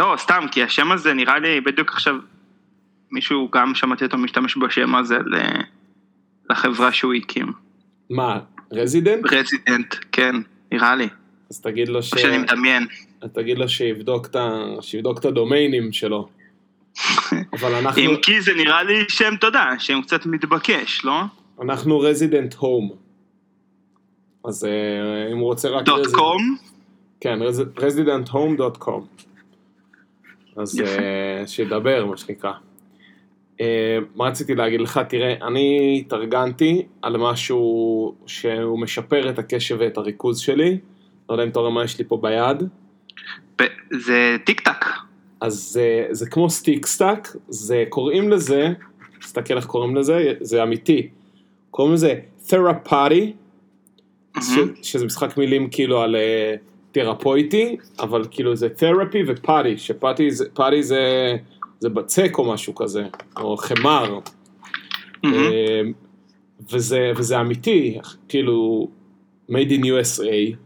לא, סתם, כי השם הזה נראה לי בדיוק עכשיו, מישהו גם שמעתי אותו משתמש בשם הזה לחברה שהוא הקים. מה, Resident? Resident, כן, נראה לי, אז תגיד לו ש... שאני מדמיין. אז תגיד לו שיבדוק את, ה... שיבדוק את הדומיינים שלו. אבל אנחנו, אם כי זה נראה לי שם, אתה יודע, שם קצת מתבקש, לא? אנחנו Resident Home. אז אה, אם הוא רוצה רק... dot com? כן, residenthome.com. אז. אה, שידבר, מה שנקרא. אה, מה רציתי להגיד לך? תראה, אני התארגנתי על משהו שהוא משפר את הקשב ואת הריכוז שלי. לא יודע אם אתה רואה מה יש לי פה ביד. זה טיק טק. אז זה, זה כמו סטיק סטאק, זה קוראים לזה, תסתכל איך קוראים לזה, זה אמיתי. קוראים לזה תרפאטי, שזה משחק מילים כאילו על אה, תרפויטי, אבל כאילו זה תרפי ופאטי, שפאטי זה, פאטי זה, זה בצק או משהו כזה, או חמר. אה, וזה, וזה אמיתי, כאילו, made in USA,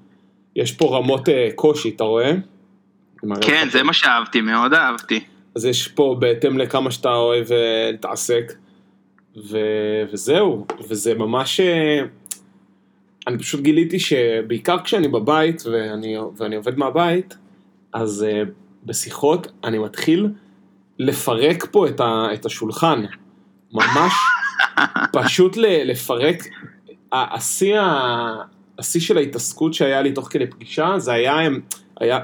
יש פה רמות אה, קושי, אתה רואה? כן. זה מה שאהבתי, מאוד אהבתי. אז יש פה בהתאם לכמה שאתה אוהב אה, להתעסק, ו... וזהו, וזה ממש... אני פשוט גיליתי שבעיקר כשאני בבית ואני, ואני עובד מהבית, אז uh, בשיחות אני מתחיל לפרק פה את, ה, את השולחן. ממש פשוט ל, לפרק. השיא השיא של ההתעסקות שהיה לי תוך כדי פגישה, זה היה, היה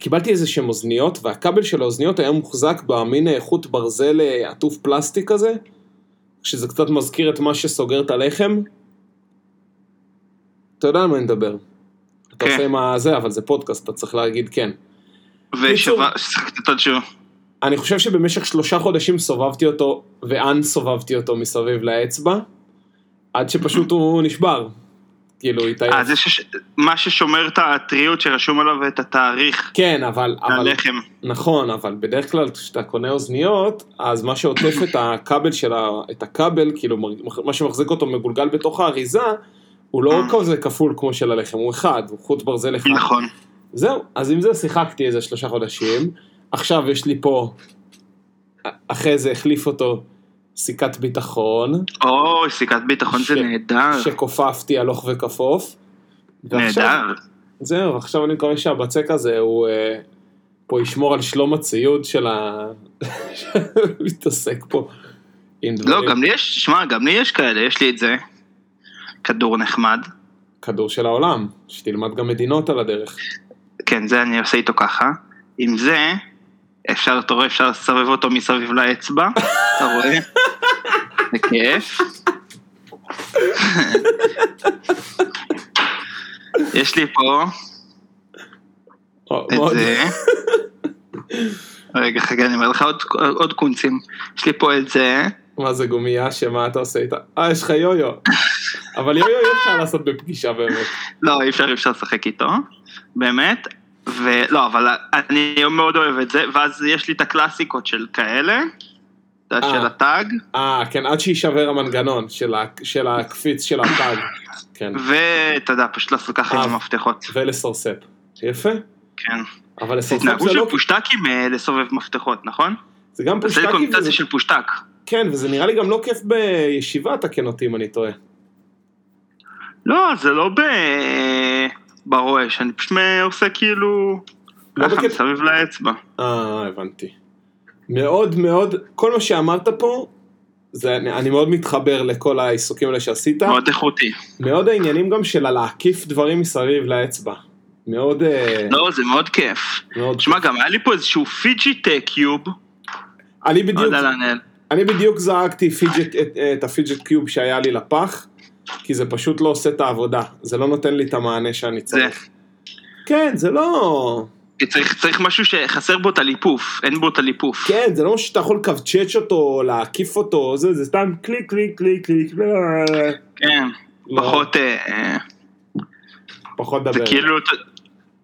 קיבלתי איזה שהם אוזניות, והכבל של האוזניות היה מוחזק במין אה, חוט ברזל אה, עטוף פלסטיק כזה, שזה קצת מזכיר את מה שסוגר את הלחם. אתה יודע על מה אני מדבר. אתה כן. עושה עם הזה, אבל זה פודקאסט, אתה צריך להגיד כן. שוב. אני חושב שבמשך שלושה חודשים סובבתי אותו, ואן סובבתי אותו מסביב לאצבע, עד שפשוט הוא נשבר. כאילו, התעייף. אה, זה שש- מה ששומר את הטריות שרשום עליו את התאריך. כן, אבל... אבל... הלחם. נכון, אבל בדרך כלל כשאתה קונה אוזניות, אז מה שעוטף את הכבל של ה... את הכבל, כאילו מה שמחזיק אותו מגולגל בתוך האריזה, הוא לא כזה כפול כמו של הלחם, הוא אחד, הוא חוט ברזל אחד. נכון. זהו, אז עם זה שיחקתי איזה שלושה חודשים, עכשיו יש לי פה, אחרי זה החליף אותו סיכת ביטחון, אוי, סיכת ביטחון זה ש- נהדר. שכופפתי הלוך וכפוף. נהדר. זהו, עכשיו אני מקווה שהבצק הזה הוא אה, פה ישמור על שלום הציוד של ה... מתעסק פה לא. גם לי יש, שמע, גם לי יש כאלה, יש לי את זה. כדור נחמד. כדור של העולם, שתלמד גם מדינות על הדרך. כן, זה אני עושה איתו ככה. עם זה, אפשר, אתה רואה, אפשר לסובב אותו מסביב לאצבע, אתה רואה? זה כיף. יש לי פה את זה. רגע, חכה, אני אומר לך עוד, עוד קונצים. יש לי פה את זה. מה זה גומייה, שמה אתה עושה איתה? אה, יש לך יו-יו. אבל יו-יו אי אפשר לעשות בפגישה באמת. לא, אי אפשר, אי אפשר לשחק איתו, באמת. ולא, אבל אני מאוד אוהב את זה, ואז יש לי את הקלאסיקות של כאלה, יודע, אה. של הטאג, אה, כן, עד שיישבר המנגנון של הקפיץ של הטאג. כן, ואתה יודע, פשוט לעשות ככה עם אה. המפתחות. ולסרספ. יפה. כן. אבל זה לסרספ התנהגות זה של לא... פושטקים אה, לסובב מפתחות, נכון? זה גם זה פושטקי. קונוטציה וזה- של פושטק. כן, וזה נראה לי גם לא כיף בישיבה, תקן אותי אם אני טועה. לא, זה לא ב... ברועש, אני פשוט עושה כאילו... לא ככה, בקטע- מסביב לאצבע. אה, הבנתי. מאוד מאוד, כל מה שאמרת פה, זה, אני, אני מאוד מתחבר לכל העיסוקים האלה שעשית. מאוד איכותי. מאוד העניינים גם של להקיף דברים מסביב לאצבע. מאוד, אה, לא, זה מאוד כיף. מאוד. תשמע, גם היה לי פה איזשהו fidget cube, אני לא בדיוק. אני בדיוק זרקתי fidget, את, את ה fidget cube שהיה לי לפח, כי זה פשוט לא עושה את העבודה. זה לא נותן לי את המענה שאני זה, צריך. כן, זה לא... צריך, צריך משהו שחסר בו את הליפוף, אין בו את הליפוף. כן, זה לא משהו שאתה יכול לקווצ'ץ אותו, להקיף אותו, זה, זה סתם קליק, קליק, קליק, קליק, כן, לא, פחות, אה, פחות זה דבר. כאילו,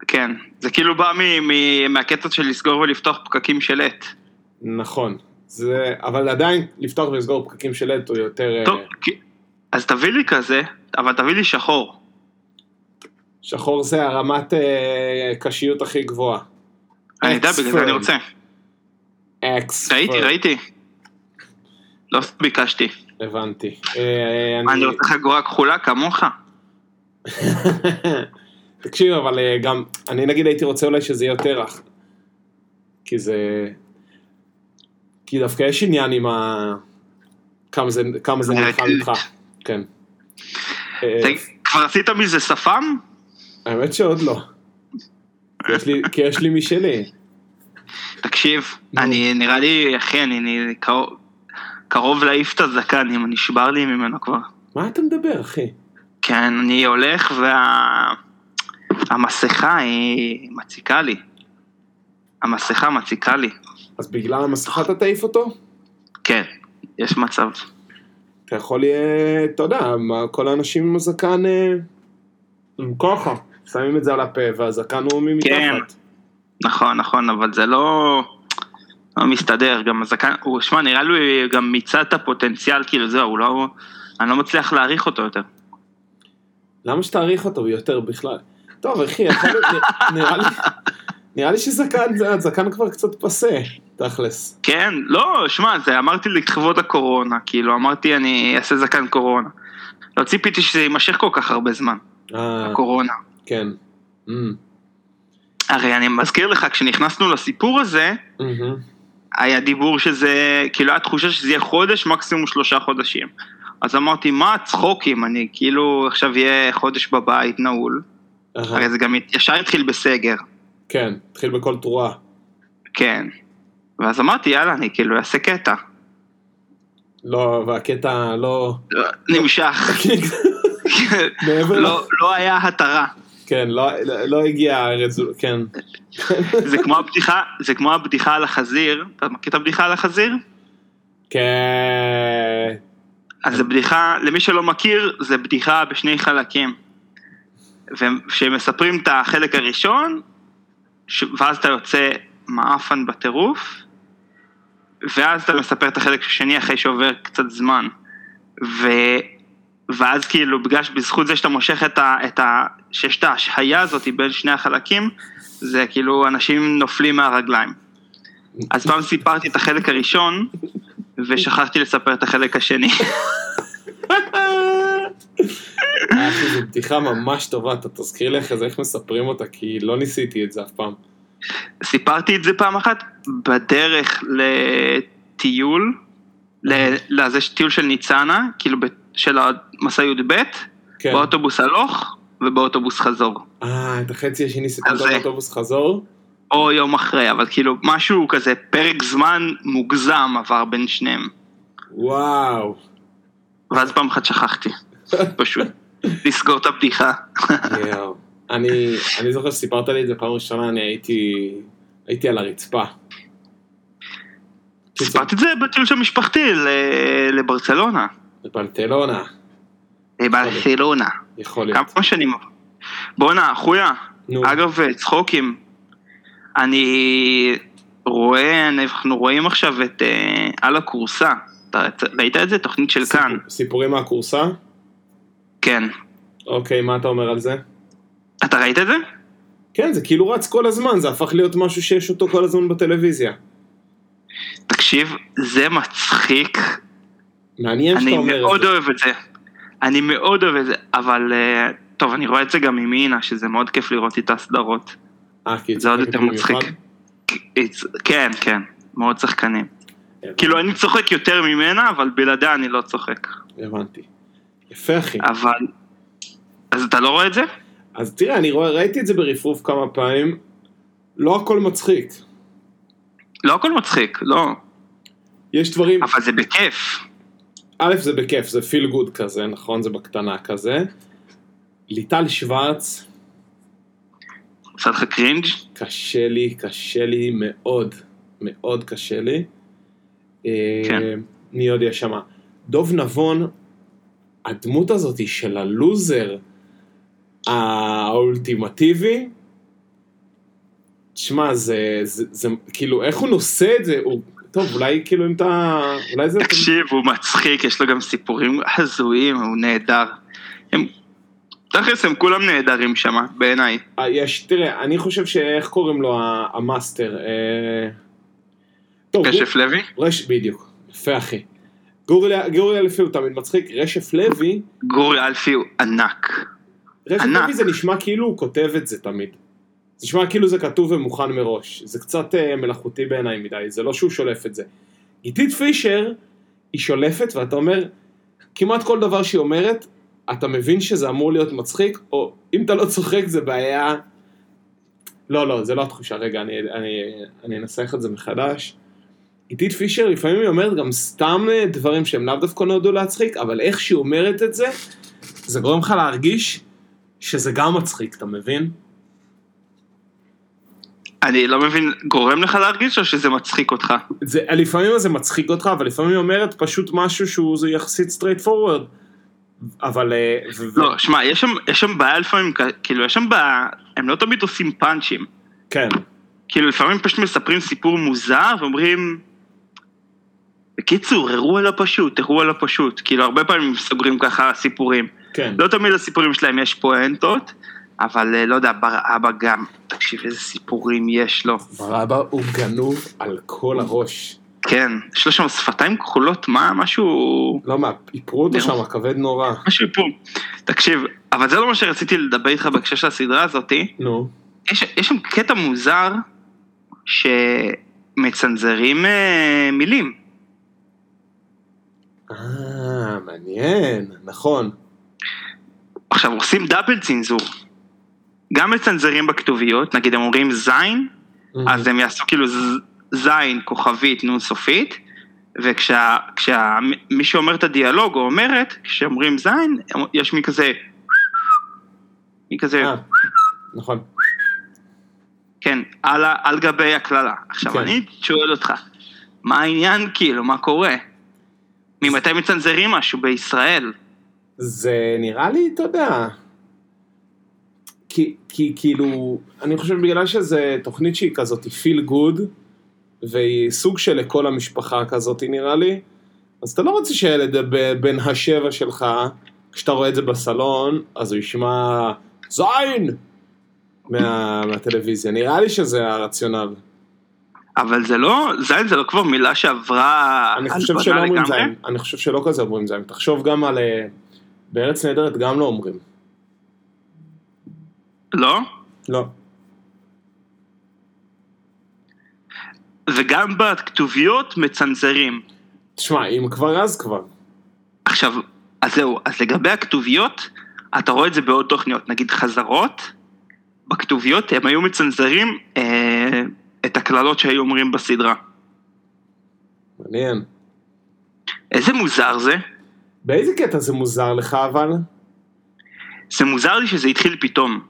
כן, זה כאילו בא מ- מ- מהקטע של לסגור ולפתוח פקקים של עט. נכון. זה, אבל עדיין לפתוח ולסגור פקקים של עט הוא יותר אה, טוב, אז תביא לי כזה, אבל תביא לי שחור. שחור זה הרמת אה, קשיות הכי גבוהה. אני יודע, בגלל זה אני רוצה. אקס. ראיתי, ראיתי. לא ביקשתי. הבנתי. אה, מה, אני רוצה חגורה כחולה כמוך? תקשיב, אבל אה, גם, אני נגיד הייתי רוצה אולי שזה יהיה יותר רך. כי זה... כי דווקא יש עניין עם ה... כמה זה, כמה זה נלחם איתך. כן. אה, כבר עשית מזה שפם? האמת שעוד לא. כי יש לי- משלי. תקשיב. אני נראה לי, אחי, אני קרוב להעיף את הזקן, אם נשבר לי ממנו כבר. מה אתה מדבר, אחי? כן, אני הולך והמסכה היא מציקה לי. המסכה מציקה לי. אז בגלל המסכה אתה תעיף אותו? כן, יש מצב. אתה יכול, אה, אתה יודע, כל האנשים עם הזקן אה, הם ככה, שמים את זה על הפה והזקן הוא כן. ממתחת. נכון, נכון, אבל זה לא... לא מסתדר, גם הזקן, הוא, שמע, נראה לי גם מיצה את הפוטנציאל, כאילו זהו, הוא לא... אני לא מצליח להעריך אותו יותר. למה שתעריך אותו יותר בכלל? טוב, אחי, נ- נראה לי... נראה לי שזקן, הזקן כבר קצת פסה, תכלס. כן, לא, שמע, זה אמרתי לכבוד הקורונה, כאילו, אמרתי אני אעשה זקן קורונה. לא ציפיתי שזה יימשך כל כך הרבה זמן, אה, הקורונה. כן. אמ, הרי אני מזכיר לך, כשנכנסנו לסיפור הזה, מהמם. היה דיבור שזה, כאילו, היה תחושה שזה יהיה חודש, מקסימום שלושה חודשים. אז אמרתי, מה צחוקים, אני כאילו עכשיו אהיה חודש בבית נעול. הרי זה גם ישר התחיל בסגר, כן, התחיל בכל תרועה. כן. ואז אמרתי, יאללה, אני כאילו אעשה קטע. לא, והקטע לא... נמשך. מעבר ל- לא, לא היה התרה. כן, לא, לא- לא הגיע הרזול... כן. זה כמו הבדיחה, זה כמו הבדיחה על החזיר. אתה מכיר את הבדיחה על החזיר? כן. אז זה בדיחה, למי שלא מכיר, זה בדיחה בשני חלקים. וכשמספרים את החלק הראשון, ש- ואז אתה יוצא מעפן בטירוף, ואז אתה מספר את החלק השני אחרי שעובר קצת זמן. ו... ואז כאילו, בגלל שבזכות זה שאתה מושך את ה... את ה... שיש את ההשהיה הזאת בין שני החלקים, זה כאילו אנשים נופלים מהרגליים. אז פעם סיפרתי את החלק הראשון, ושכחתי לספר את החלק השני. אה, אחי, זו בדיחה ממש טובה, אתה תזכיר לי אחרי זה איך מספרים אותה, כי לא ניסיתי את זה אף פעם. סיפרתי את זה פעם אחת בדרך לטיול, לזה טיול של ניצנה, כאילו של המסע י"ב, כן. באוטובוס הלוך ובאוטובוס חזור. אה, את החצי השני סיפרת באוטובוס חזור? או יום אחרי, אבל כאילו משהו כזה, פרק זמן מוגזם עבר בין שניהם. וואו. ואז פעם אחת שכחתי, פשוט. לסגור את הבדיחה. אני, אני זוכר שסיפרת לי את זה פעם ראשונה, אני הייתי, הייתי על הרצפה. סיפרתי את זה בטיול של משפחתי לברצלונה. בפנטלונה, לברצלונה. יכול להיות. כמה שנים. בואנה, אחויה, נו. אגב, צחוקים. אני רואה, אנחנו רואים עכשיו את אה, על הכורסה. ראית את זה? תוכנית של כאן. סיפור- סיפורים מהכורסה? כן. אוקיי, מה אתה אומר על זה? אתה ראית את זה? כן, זה כאילו רץ כל הזמן, זה הפך להיות משהו שיש אותו כל הזמן בטלוויזיה. תקשיב, זה מצחיק. מעניין שאתה אני אומר את מאוד זה. אוהב את זה. אני מאוד אוהב את זה, אבל אה, טוב, אני רואה את זה גם עם אינה, שזה מאוד כיף לראות איתה סדרות. אה, כי זה עוד יותר מצחיק. כן, כן, מאוד שחקנים. כאילו, אני צוחק יותר ממנה, אבל בלעדיה אני לא צוחק. הבנתי. יפה, אחי. אבל... אז אתה לא רואה את זה? אז תראה, אני רואה, ראיתי את זה ברפרוף כמה פעמים, לא הכל מצחיק. לא הכל מצחיק, לא. יש דברים, אבל זה בכיף. א', זה בכיף, זה feel good כזה, נכון? זה בקטנה כזה. ליטל שוורץ, עושה לך cringe? קשה לי, קשה לי מאוד, מאוד קשה לי. כן. אה, מי עוד יש שמה? דוב נבון, הדמות הזאת של הלוזר האולטימטיבי, תשמע, זה, זה, זה, כאילו, איך הוא נושא את זה? הוא, טוב, אולי כאילו אם אתה, אולי זה... תקשיב, הוא מצחיק, יש לו גם סיפורים הזויים, הוא נהדר. הם... תכלס הם כולם נהדרים שם, בעיניי. אה, יש, תראה, אני חושב שאיך קוראים לו המאסטר? אה, טוב, רשף לוי? גור- רש... בדיוק, יפה אחי. גורי גורי אלפי הוא תמיד מצחיק, רשף לוי, גורי אלפי הוא ענק. רשף ענק. לוי זה נשמע כאילו הוא כותב את זה תמיד. זה נשמע כאילו זה כתוב ומוכן מראש. זה קצת אה, מלאכותי בעיניי מדי, זה לא שהוא שולף את זה. גיתית פישר, היא שולפת ואתה אומר, כמעט כל דבר שהיא אומרת, אתה מבין שזה אמור להיות מצחיק, או אם אתה לא צוחק זה בעיה... לא, לא, זה לא התחושה, רגע, אני, אני, אני אנסח את זה מחדש. גיתית פישר לפעמים היא אומרת גם סתם אה, דברים שהם לאו דווקא נועדו להצחיק, אבל איך שהיא אומרת את זה, זה גורם לך להרגיש שזה גם מצחיק, אתה מבין? אני לא מבין, גורם לך להרגיש או שזה מצחיק אותך? זה, לפעמים זה מצחיק אותך, אבל לפעמים היא אומרת פשוט משהו שהוא יחסית straight forward. אבל... אה, ו- ו- לא, שמע, יש שם, יש שם בעיה לפעמים, כאילו, יש שם בעיה, הם לא תמיד עושים פאנצ'ים. כן, כאילו, לפעמים פשוט מספרים סיפור מוזר ואומרים... בקיצור, אירוע לא פשוט, אירוע לא פשוט. כאילו, הרבה פעמים סוגרים ככה סיפורים. כן. לא תמיד לסיפורים שלהם יש פואנטות, אבל אה, לא יודע, בר אבא גם, תקשיב איזה סיפורים יש לו. ברבא הוא גנוב על כל הראש. כן, יש לו שם שפתיים כחולות, מה, משהו... לא מה, איפרו אותו שם, כבד נורא. משהו פה. תקשיב, אבל זה לא מה שרציתי לדבר איתך בהקשר של הסדרה הזאתי. נו. יש, יש שם קטע מוזר שמצנזרים אה, מילים. אה, מעניין, נכון. עכשיו עושים דאבל צנזור. גם מצנזרים בכתוביות, נגיד הם אומרים זין, אז הם יעשו כאילו זין כוכבית נון סופית, וכשמי שאומר את הדיאלוג או אומרת, כשאומרים זין, יש מי כזה, מי כזה, אה, נכון. כן, על, על גבי הקללה. עכשיו כן. אני שואל אותך, מה העניין כאילו, מה קורה? ממתי מצנזרים משהו בישראל? זה נראה לי, אתה יודע, כי, כאילו, אני חושב בגלל שזה תוכנית שהיא כזאת, היא פיל גוד, והיא סוג של לכל המשפחה כזאת, נראה לי, אז אתה לא רוצה שילד בן השבע שלך, כשאתה רואה את זה בסלון, אז הוא ישמע זין מה, מהטלוויזיה, נראה לי שזה הרציונל. אבל זה לא, זין זה לא כבר מילה שעברה אני חושב שלא אומרים? זין, אני חושב שלא כזה אומרים זין, תחשוב גם על... אה, בארץ נהדרת גם לא אומרים. לא? לא. וגם בכתוביות מצנזרים. תשמע, אם כבר אז כבר. עכשיו, אז זהו, אז לגבי הכתוביות, אתה רואה את זה בעוד תוכניות, נגיד חזרות, בכתוביות הם היו מצנזרים אה, את הקללות שהיו אומרים בסדרה. מעניין. איזה מוזר זה. באיזה קטע זה מוזר לך אבל? זה מוזר לי שזה התחיל פתאום.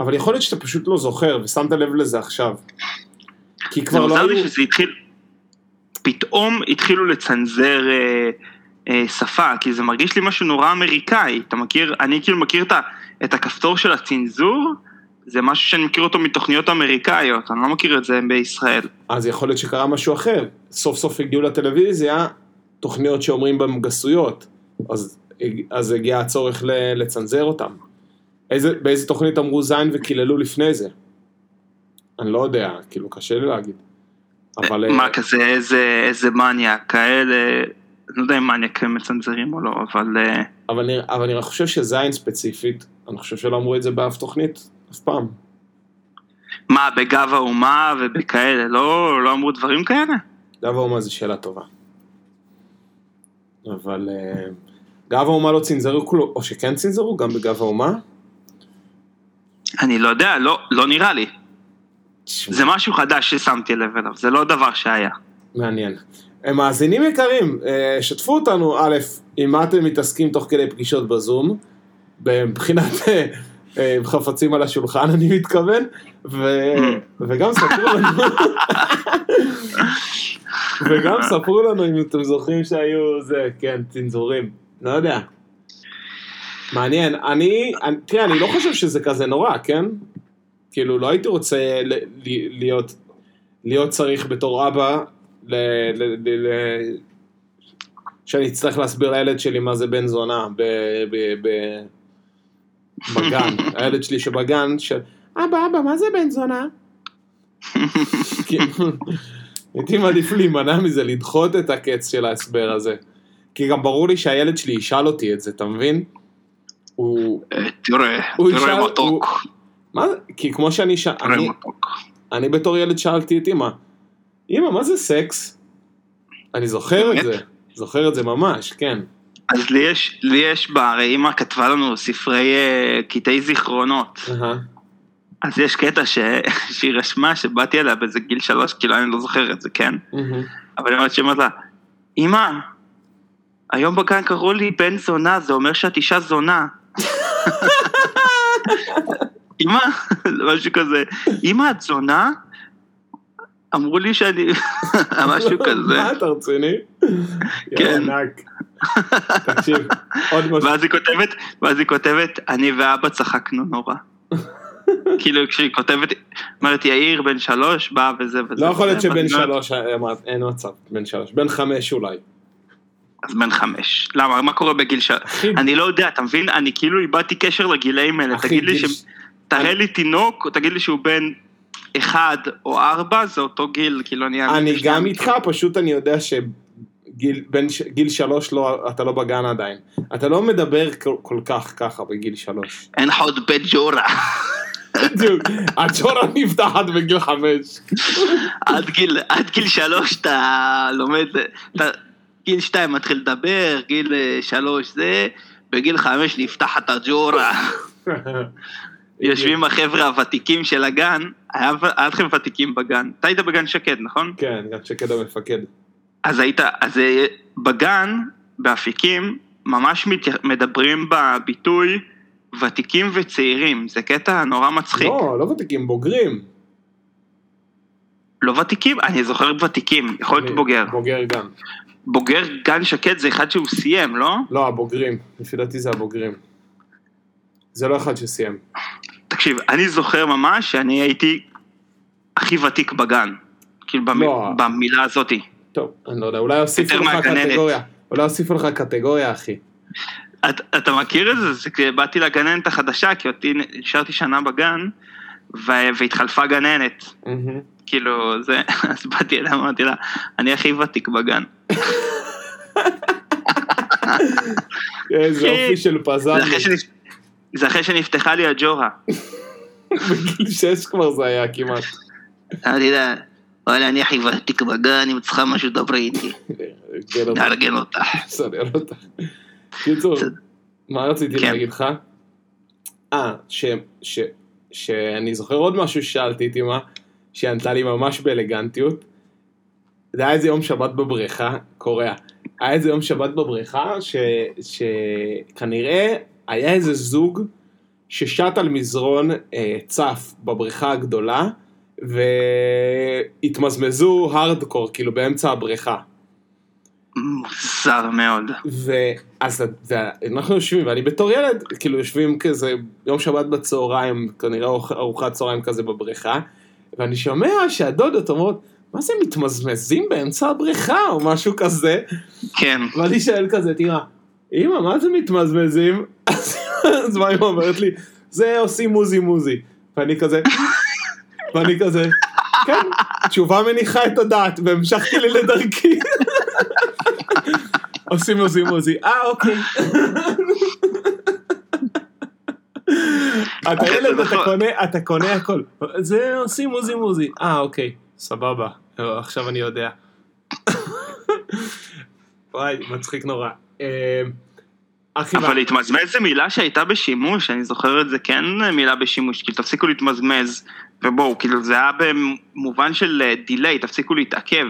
אבל יכול להיות שאתה פשוט לא זוכר ושמת לב לזה עכשיו. כי זה כבר לא מוזר היו... לי שזה התחיל, פתאום התחילו לצנזר אה, אה, שפה, כי זה מרגיש לי משהו נורא אמריקאי. אתה מכיר, אני כאילו מכיר את, את הכפתור של הצנזור, זה משהו שאני מכיר אותו מתוכניות אמריקאיות, אני לא מכיר את זה בישראל. אז יכול להיות שקרה משהו אחר. סוף סוף הגיעו לטלוויזיה תוכניות שאומרים בהם גסויות. אז, אז הגיע הצורך ל- לצנזר אותם. איזה, באיזה תוכנית אמרו זין וקיללו לפני זה? אני לא יודע, כאילו קשה לי להגיד. אבל... אה, מה כזה, איזה, איזה מניאק, כאלה, אני לא יודע אם מניאק מצנזרים או לא, אבל אה, אבל אני, אבל אני חושב שזין ספציפית, אני חושב שלא אמרו את זה באף תוכנית, אף פעם. מה, בגב האומה ובכאלה, לא, לא אמרו דברים כאלה? גב האומה זו שאלה טובה. אבל אה, גב האומה לא צנזרו כלום, או שכן צנזרו גם בגב האומה? אני לא יודע, לא, לא נראה לי. תשמע, זה משהו חדש ששמתי לב אליו, זה לא דבר שהיה. מעניין. אה, מאזינים יקרים, אה, שתפו אותנו, א', עם מה אתם מתעסקים תוך כדי פגישות בזום, מבחינת חפצים על השולחן, אני מתכוון, ו... וגם ספרו לנו, וגם ספרו לנו אם אתם זוכרים שהיו זה, כן, צנזורים, לא יודע. מעניין, אני, אני, תראה, אני לא חושב שזה כזה נורא, כן? כאילו, לא הייתי רוצה ל, ל, להיות, להיות צריך בתור אבא, ל, ל, ל, ל, שאני אצטרך להסביר לילד שלי מה זה בן זונה ב, ב, ב, בגן, הילד שלי שבגן, של אבא, אבא, מה זה בן זונה? כאילו, הייתי מעדיף להימנע מזה, לדחות את הקץ של ההסבר הזה. כי גם ברור לי שהילד שלי ישאל אותי את זה, אתה מבין? הוא... אה, תראה, תראה מתוק, מה זה? כי כמו שאני שאל... תראה מתוק. אני בתור ילד שאלתי את אמא, אמא, מה זה סקס? אני זוכר את? זה, זוכר את זה ממש, כן. אז לי יש, לי יש בה, הרי אימא כתבה לנו ספרי אה, קטעי זיכרונות. אז יש קטע ש... שהיא רשמה שבאתי אליה באיזה גיל שלוש, כאילו אני לא זוכר את זה, כן? אבל היא אומרת שהיא אומרת לה, אמא, היום בגן קראו לי בן זונה, זה אומר שאת אישה זונה. אמא, משהו כזה, אמא את זונה? אמרו לי שאני, משהו כזה. מה, אתה רציני? כן. תקשיב, עוד משהו. ואז היא כותבת, ואז היא כותבת, אני ואבא צחקנו נורא. כאילו כשהיא כותבת, אומרת יאיר בן שלוש בא וזה וזה. לא יכול להיות שבן שלוש, אמרת, אין מצב, בן שלוש, בן חמש אולי. אז בן חמש. למה? מה קורה בגיל שלוש? אני לא יודע, אתה מבין? אני כאילו איבדתי קשר לגילאים האלה. תגיד לי ש... תראה לי תינוק, תגיד לי שהוא בן אחד או ארבע, זה אותו גיל, כאילו אני... אני גם איתך. פשוט אני יודע שגיל בין גיל שלוש לא, אתה לא בגן עדיין. אתה לא מדבר כל- כל כך ככה בגיל שלוש. אין לך עוד בית ג'ורה. בדיוק, הג'ורה נפתחת בגיל חמש. עד גיל, עד גיל שלוש אתה לומד, אתה, גיל שתיים מתחיל לדבר, גיל אה, שלוש זה, בגיל חמש נפתחת הג'ורה. יושבים החבר'ה הוותיקים של הגן, היה לכם ותיקים בגן, אתה היית בגן שקד, נכון? כן, גם שקד המפקד. אז היית, אז אה, בגן, באפיקים, ממש מדברים בביטוי ותיקים וצעירים, זה קטע נורא מצחיק. לא, לא ותיקים, בוגרים. לא ותיקים, אני זוכר ותיקים, יכול להיות בוגר. בוגר גם. בוגר גן שקד זה אחד שהוא סיים, לא? לא, הבוגרים. לפי דעתי זה הבוגרים. זה לא אחד שסיים. תקשיב, אני זוכר ממש שאני הייתי הכי ותיק בגן. כאילו במ... לא. במילה הזאתי. טוב, אני לא יודע, אולי הוסיפו לך. קטגוריה. אולי הוסיפו לך קטגוריה, אחי. את, אתה מכיר את זה? זה כשבאתי לגננת החדשה, כי אותי נשארתי שנה בגן, ו... והתחלפה גננת. מהמם. כאילו, זה, אז באתי אליה, אמרתי לה, אני הכי ותיק בגן. איזה אופי של פזם. זה אחרי שנפתחה לי הג'ורה. בגיל שש כבר זה היה כמעט. אמרתי לה, וואלה, אני הכי ותיק בגן, אם צריכה משהו, דברי איתי, כן, נארגן אותך. בסדר, לא אותך. קיצור. מה רציתי כן. להגיד לך? אה, שאני זוכר עוד משהו ששאלתי את אמא, שענתה לי ממש באלגנטיות. זה היה איזה יום שבת בבריכה, קוריאה. היה איזה יום שבת בבריכה, שכנראה היה איזה זוג ששט על מזרון אה, צף בבריכה הגדולה, והתמזמזו הארדקור, כאילו באמצע הבריכה. מוזר מאוד. ואז אנחנו יושבים, ואני בתור ילד, כאילו יושבים כזה יום שבת בצהריים, כנראה ארוח- ארוחת צהריים כזה בבריכה, ואני שומע שהדודות אומרות, מה זה מתמזמזים באמצע הבריכה או משהו כזה, כן. ואני שואל כזה את אמא, מה זה מתמזמזים? אז מה אמא אומרת לי, זה עושים מוזי מוזי, ואני כזה, ואני כזה, כן, תשובה מניחה את הדעת, והמשכתי לי לדרכי. עושים מוזי מוזי, אה אוקיי. אתה ילד, אתה קונה, אתה קונה הכל. זה עושים מוזי מוזי, אה אוקיי, סבבה, אה, עכשיו אני יודע. וואי, מצחיק נורא. אה, אבל להתמזמז זה מילה שהייתה בשימוש, אני זוכר את זה כן מילה בשימוש, כאילו תפסיקו להתמזמז, ובואו, כאילו זה היה במובן של delay, תפסיקו להתעכב.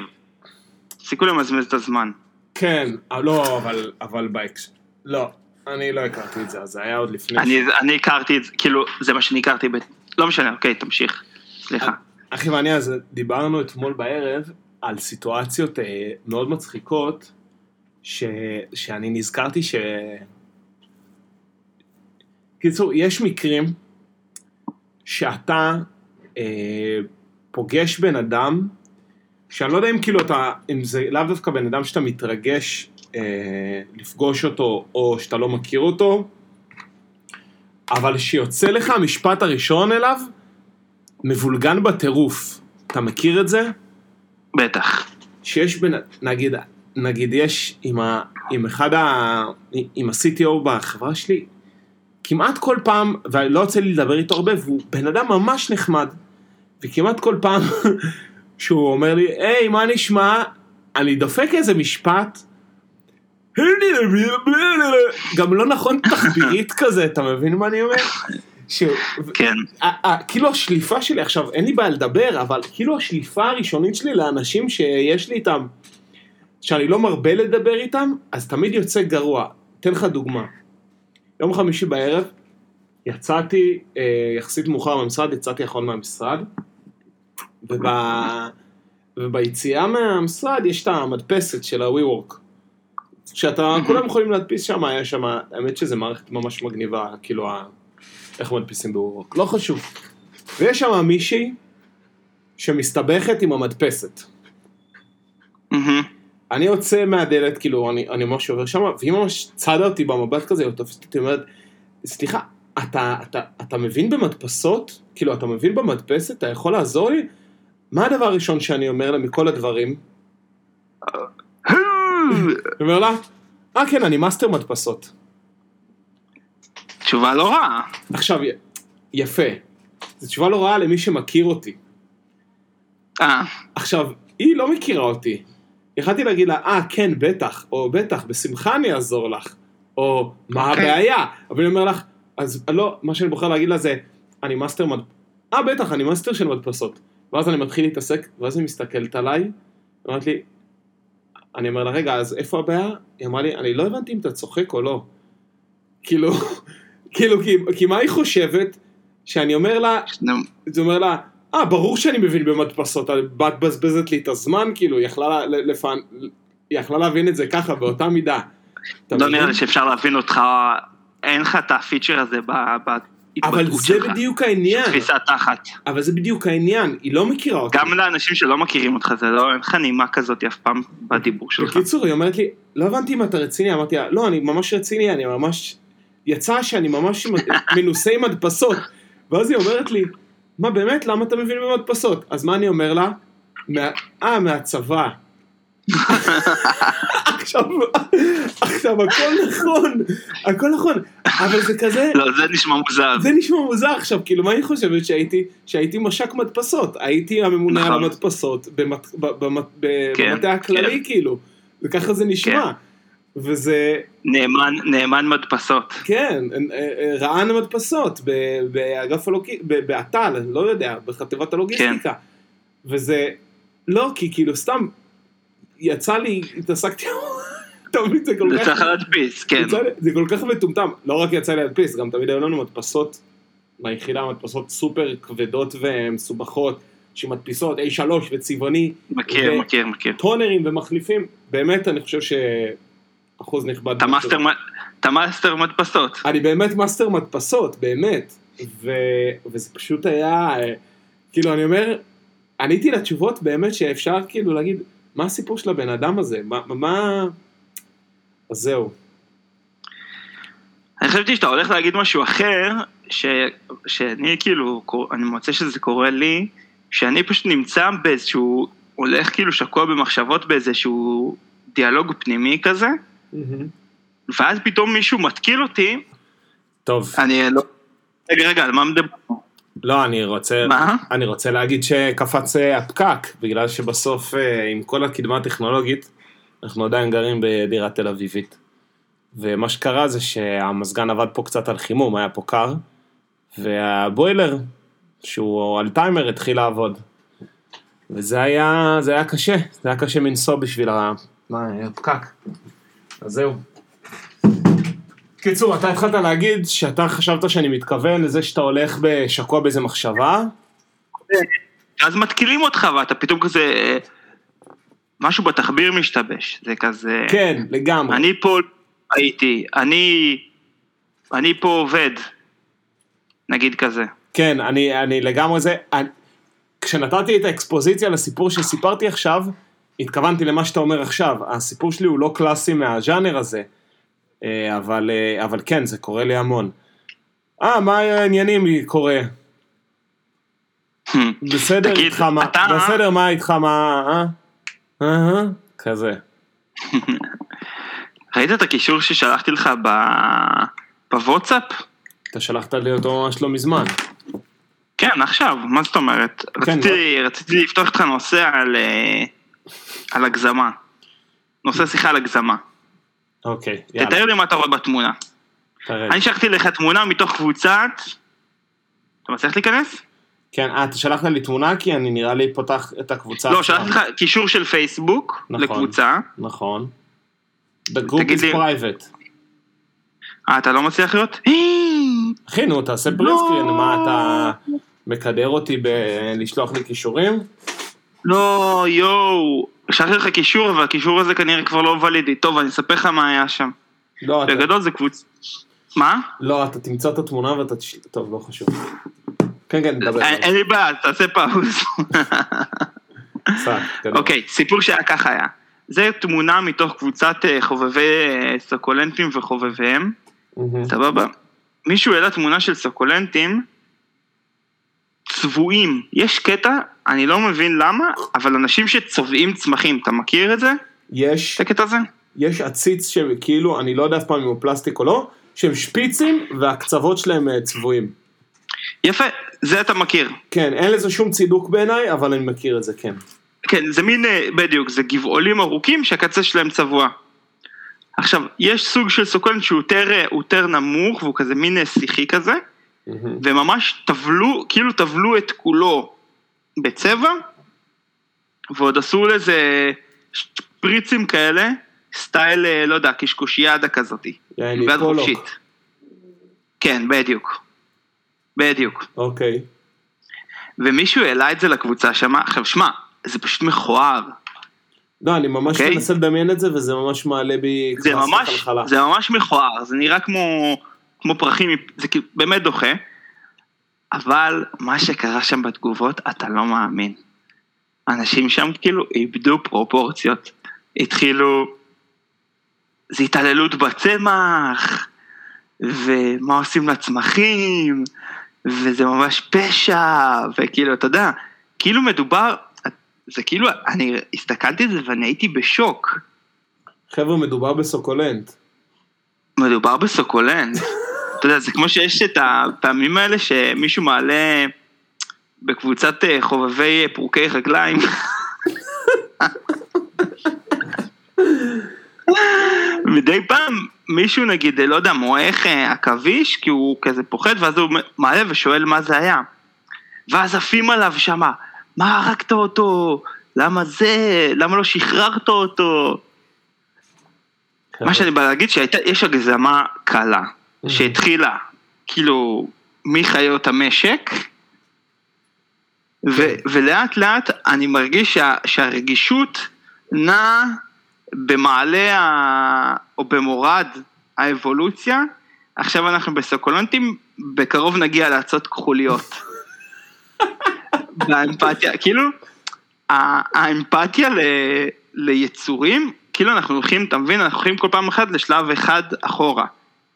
תפסיקו למזמז את הזמן. כן, אה, לא, אבל, אבל בייקס. לא, אני לא הכרתי את זה, אז זה היה עוד לפני. אני, אני הכרתי את זה, כאילו, זה מה שאני הכרתי, ב... לא משנה, אוקיי, תמשיך. סליחה. אחי ואני, אז דיברנו אתמול בערב על סיטואציות אה, מאוד מצחיקות, ש... שאני נזכרתי ש... קיצור, יש מקרים שאתה אה, פוגש בן אדם, שאני לא יודע אם כאילו אתה, אם זה לאו דווקא בן אדם שאתה מתרגש אה, לפגוש אותו, או שאתה לא מכיר אותו, אבל שיוצא לך המשפט הראשון אליו, מבולגן בטירוף. אתה מכיר את זה? בטח. שיש בין, נגיד, נגיד יש עם, ה, עם אחד ה... עם ה-CTO בחברה שלי, כמעט כל פעם, ולא יוצא לי לדבר איתו הרבה, והוא בן אדם ממש נחמד, וכמעט כל פעם שהוא אומר לי, היי, מה נשמע? אני דופק איזה משפט, גם לא נכון תחבירית כזה, אתה מבין מה אני אומר? ש... כן. כאילו השליפה שלי, עכשיו אין לי בעיה לדבר, אבל כאילו השליפה הראשונית שלי לאנשים שיש לי איתם, שאני לא מרבה לדבר איתם, אז תמיד יוצא גרוע. אתן לך דוגמה. יום חמישי בערב, יצאתי אה, יחסית מאוחר מהמשרד, יצאתי אחרון מהמשרד, וב... וביציאה מהמשרד יש את המדפסת של ה-WeWork. שאתה, כולם יכולים להדפיס שם, היה שם, האמת שזה מערכת ממש מגניבה, כאילו, ה- איך מדפיסים ב-WeWork, לא חשוב. ויש שם מישהי שמסתבכת עם המדפסת. מהמם. אני יוצא מהדלת, כאילו, אני, אני ממש עובר שם, והיא ממש צדה אותי במבט כזה, היא תופסת אותי, אומרת, סליחה, אתה, אתה, אתה מבין במדפסות? כאילו, אתה מבין במדפסת? אתה יכול לעזור לי? מה הדבר הראשון שאני אומר לה מכל הדברים? אומר לה, אה כן, אני מאסטר מדפסות. תשובה לא רעה. עכשיו, יפה. זו תשובה לא רעה למי שמכיר אותי. אה, עכשיו, היא לא מכירה אותי. יכלתי להגיד לה, אה, כן, בטח, או בטח, בשמחה אני אעזור לך, או מה אוקיי. הבעיה? אבל אני אומר לך, אז לא, מה שאני בוחר להגיד לה זה, אני מאסטר מד... אה, בטח, אני מאסטר של מדפסות. ואז אני מתחיל להתעסק, ואז היא מסתכלת עליי, אמרת לי, אני אומר לה, רגע, אז איפה הבעיה? היא אמרה לי, אני לא הבנתי אם אתה צוחק או לא. כאילו, כאילו, כי, כי מה היא חושבת? שאני אומר לה, זה אומר לה, אה, ברור שאני מבין במדפסות, את מבזבזת לי את הזמן, כאילו, היא יכלה, לפענ... יכלה להבין את זה ככה, באותה מידה. לא? נראה לי שאפשר להבין אותך, אין לך את הפיצ'ר הזה ב- אבל בהתבטאות זה שלך. בדיוק העניין, תפיסת תחת. אבל זה בדיוק העניין, היא לא מכירה אותי. גם לאנשים שלא מכירים אותך, זה לא, אין לך נימה כזאת אף פעם בדיבור שלך. בקיצור, היא אומרת לי, לא הבנתי אם אתה רציני, אמרתי לה, לא, אני ממש רציני, אני ממש... יצא שאני ממש מנוסה עם מדפסות. ואז היא אומרת לי, מה באמת, למה אתה מבין במדפסות? אז מה אני אומר לה? אה, מהצבא. עכשיו, עכשיו, הכל נכון, הכל נכון, אבל זה כזה, לא, זה נשמע מוזר. זה נשמע מוזר עכשיו, כאילו, מה היא חושבת שהייתי, שהייתי מש"ק מדפסות, הייתי הממונה על נכון. המדפסות כן, במטה הכללי, כן. כאילו, וככה זה נשמע, וזה, נאמן, נאמן מדפסות. כן, אה, אה, רע"ן המדפסות, ב- באגף הלוגיסטיקה, באת"ל, לא יודע, בחטיבת הלוגיסטיקה, וזה, לא, כי כאילו, סתם, יצא לי, התעסקתי, אתה מבין, זה כל כך... צריך להדפיס, כן. לי- זה כל כך מטומטם, לא רק יצא לי להדפיס, גם תמיד היו לנו מדפסות, ביחידה מדפסות סופר כבדות ומסובכות, שמדפיסות A3 וצבעוני, מכיר, ו- מכיר, מכיר. טונרים ומחליפים, באמת אני חושב שאחוז נכבד. אתה מאסטר מ- אתה מאסטר מדפסות. אני באמת מאסטר מדפסות, באמת, ו... וזה פשוט היה, אה, כאילו אני אומר, עניתי לתשובות באמת שאפשר כאילו להגיד, מה הסיפור של הבן אדם הזה, מה, מה... אז זהו. אני חשבתי שאתה הולך להגיד משהו אחר, ש... שאני כאילו, אני מוצא שזה קורה לי, שאני פשוט נמצא באיזשהו, הולך כאילו שקוע במחשבות באיזשהו דיאלוג פנימי כזה, ואז פתאום מישהו מתקיל אותי, טוב, אני לא... רגע, רגע, על מה מדבר? לא, אני רוצה, מה? אני רוצה להגיד שקפץ אה, הפקק, בגלל שבסוף אה, עם כל הקדמה הטכנולוגית, אנחנו עדיין גרים בדירה תל אביבית. ומה שקרה זה שהמזגן עבד פה קצת על חימום, היה פה קר, והבוילר, שהוא על טיימר, התחיל לעבוד. וזה היה, זה היה קשה, זה היה קשה מנשוא בשביל הפקק. אז זהו. קיצור, אתה התחלת להגיד שאתה חשבת שאני מתכוון לזה שאתה הולך שקוע באיזה מחשבה? אז מתקילים אותך ואתה פתאום כזה, משהו בתחביר משתבש, זה כזה, כן, לגמרי. אני פה הייתי, אני, אני פה עובד, נגיד כזה. כן, אני, אני לגמרי זה. אני, כשנתתי את האקספוזיציה לסיפור שסיפרתי עכשיו, התכוונתי למה שאתה אומר עכשיו. הסיפור שלי הוא לא קלאסי מהז'אנר הזה, אה, אבל, אה, אבל כן, זה קורה לי המון. אה, מה העניינים קורה? בסדר תגיד, איתך מה? אתה- בסדר, מה איתך מה? אה? אה? כזה. ראית את הקישור ששלחתי לך ב- בוואטסאפ? אתה שלחת לי אותו ממש לא מזמן. כן, עכשיו, מה זאת אומרת? כן, רציתי, רציתי לפתוח איתך נושא על, אה, על הגזמה. נושא שיחה על הגזמה. אוקיי, יאללה. תתאר לי מה אתה רואה בתמונה. תראה. אני שלחתי לך תמונה מתוך קבוצת... אתה מצליח להיכנס? כן, אה, אתה שלחת לי תמונה כי אני נראה לי פותח את הקבוצה. לא. שלחתי לך קישור של פייסבוק נכון. לקבוצה. נכון. The group is private. אה, אתה לא מצליח לראות? אחי, נו, תעשה לא. פרינטסקרין, מה אתה מקדר אותי בלשלוח לי כישורים? לא, יואו. שלחתי לך קישור, אבל הקישור הזה כנראה כבר לא ולידי. טוב, אני אספר לך מה היה שם. לא, אתה- בגדול זה קבוצה... מה? לא, אתה תמצא את התמונה ואתה תש... טוב, לא חשוב. כן, כן, נדבר. אין אין לי בעיה, תעשה פאוז. קדימה. אוקיי, סיפור שהיה ככה היה. זה תמונה מתוך קבוצת אה, חובבי אה, סוקולנטים וחובביהם. סבבה? מישהו העלה תמונה של סוקולנטים צבועים. יש קטע, אני לא מבין למה, אבל אנשים שצובעים צמחים, אתה מכיר את זה? יש, את הקטע הזה? יש עציץ שכאילו, אני לא יודע אף פעם אם הוא פלסטיק או לא, שהם שפיצים והקצוות שלהם אה, צבועים. יפה, זה אתה מכיר. כן, אין לזה שום צידוק בעיניי, אבל אני מכיר את זה, כן. כן, זה מין, אה, בדיוק, זה גבעולים ארוכים שהקצה שלהם צבוע. עכשיו, יש סוג של סוקולנט שהוא יותר, אה, יותר נמוך והוא כזה מין שיחי כזה. וממש טבלו, כאילו טבלו את כולו בצבע, ועוד עשו לזה שפריצים כאלה, סטייל, אה, לא יודע, קשקושיאדה כזאתי. יעני קולוק. חופשית. כן, בדיוק. בדיוק. אוקיי. ומישהו העלה את זה לקבוצה שמה, עכשיו שמע, זה פשוט מכוער. לא, אני ממש אוקיי. מנסה לדמיין את זה, וזה ממש מעלה בי זה ממש. זה ממש מכוער, זה נראה כמו, כמו פרחים, זה כאילו באמת דוחה, אבל מה שקרה שם בתגובות, אתה לא מאמין. אנשים שם כאילו איבדו פרופורציות, התחילו, זה התעללות בצמח, ומה עושים לצמחים, וזה ממש פשע, וכאילו, אתה יודע, כאילו מדובר, זה כאילו, אני הסתכלתי על זה ואני הייתי בשוק. חבר'ה, מדובר בסוקולנט. מדובר בסוקולנט. אתה יודע, זה כמו שיש את הפעמים האלה שמישהו מעלה בקבוצת אה, חובבי אה, פרוקי רגליים. מדי פעם מישהו נגיד, אה, לא יודע, מועך עכביש, כי הוא כזה פוחד, ואז הוא מעלה ושואל מה זה היה. ואז עפים עליו שמה, מה הרגת אותו? למה זה? למה לא שחררת אותו? מה שאני בא להגיד שיש הגזמה קלה, שהתחילה כאילו מחיות המשק, ו- ולאט לאט אני מרגיש שה- שהרגישות נעה במעלה ה- או במורד האבולוציה, עכשיו אנחנו בסוקולנטים, בקרוב נגיע לאצות כחוליות. והאמפתיה, כאילו, האמפתיה ל- ליצורים, כאילו אנחנו הולכים, אתה מבין, אנחנו הולכים כל פעם אחת לשלב אחד אחורה.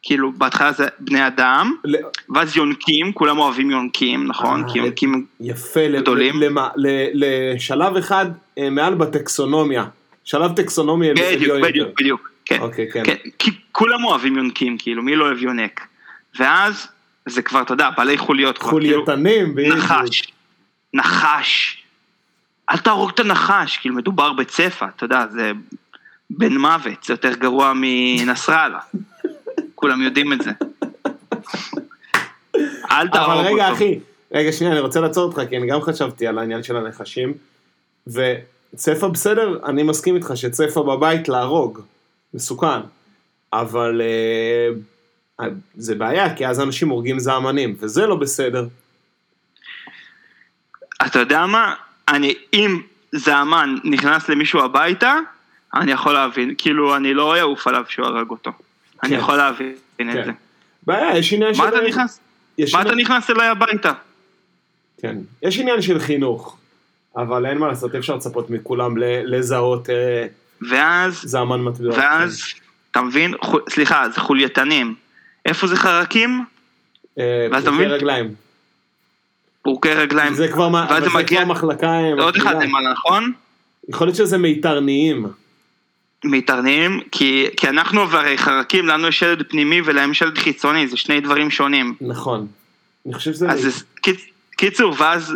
כאילו, בהתחלה זה בני אדם, ל- ואז יונקים, כולם אוהבים יונקים, נכון? אה, כי יונקים, יפה, גדולים. ל- למה- ל- לשלב אחד אה, מעל בטקסונומיה. שלב טקסונומי בדיוק, בדיוק. בדיוק, כן. אוקיי, כן. כן, כי כולם אוהבים יונקים, כאילו, מי לא אוהב יונק? ואז, זה כבר, אתה יודע, בעלי חוליות כאילו, חולייתנים, בדיוק. נחש, נחש. אל תהרוג את הנחש, כאילו מדובר בצפה, אתה יודע, זה בן מוות, זה יותר גרוע מנסראללה. כולם יודעים את זה. אל תהרוג אבל אותו. רגע, אחי, רגע, שנייה, אני רוצה לעצור אותך, כי אני גם חשבתי על העניין של הנחשים, וצפה בסדר, אני מסכים איתך שצפה בבית להרוג, מסוכן, אבל אה, זה בעיה, כי אז אנשים הורגים זעמנים, וזה לא בסדר. אתה יודע מה? אני, אם זעמן נכנס למישהו הביתה, אני יכול להבין. כאילו, אני לא אעוף עליו שהוא הרג אותו. אני כן. יכול להבין את כן. זה. בעיה, יש עניין של... מה אתה נכנס? מה אתה נכנס אליי הביתה? כן, יש עניין של חינוך, אבל אין מה לעשות, אי אפשר לצפות מכולם לזהות אה, ואז, זעמן מטבע. ואז, אתה מבין? סליחה, זה חולייתנים. איפה זה חרקים? אה, מבין? רגליים. פורקי רגליים. זה כבר מחלקה לעוד אחד. למעלה, נכון? יכול להיות שזה מיתרניים. מיתרניים, כי, כי אנחנו הרי חרקים, לנו יש ילד פנימי ולהם יש ילד חיצוני, זה שני דברים שונים. נכון. אני חושב שזה... אז זה, קיצ, קיצור, ואז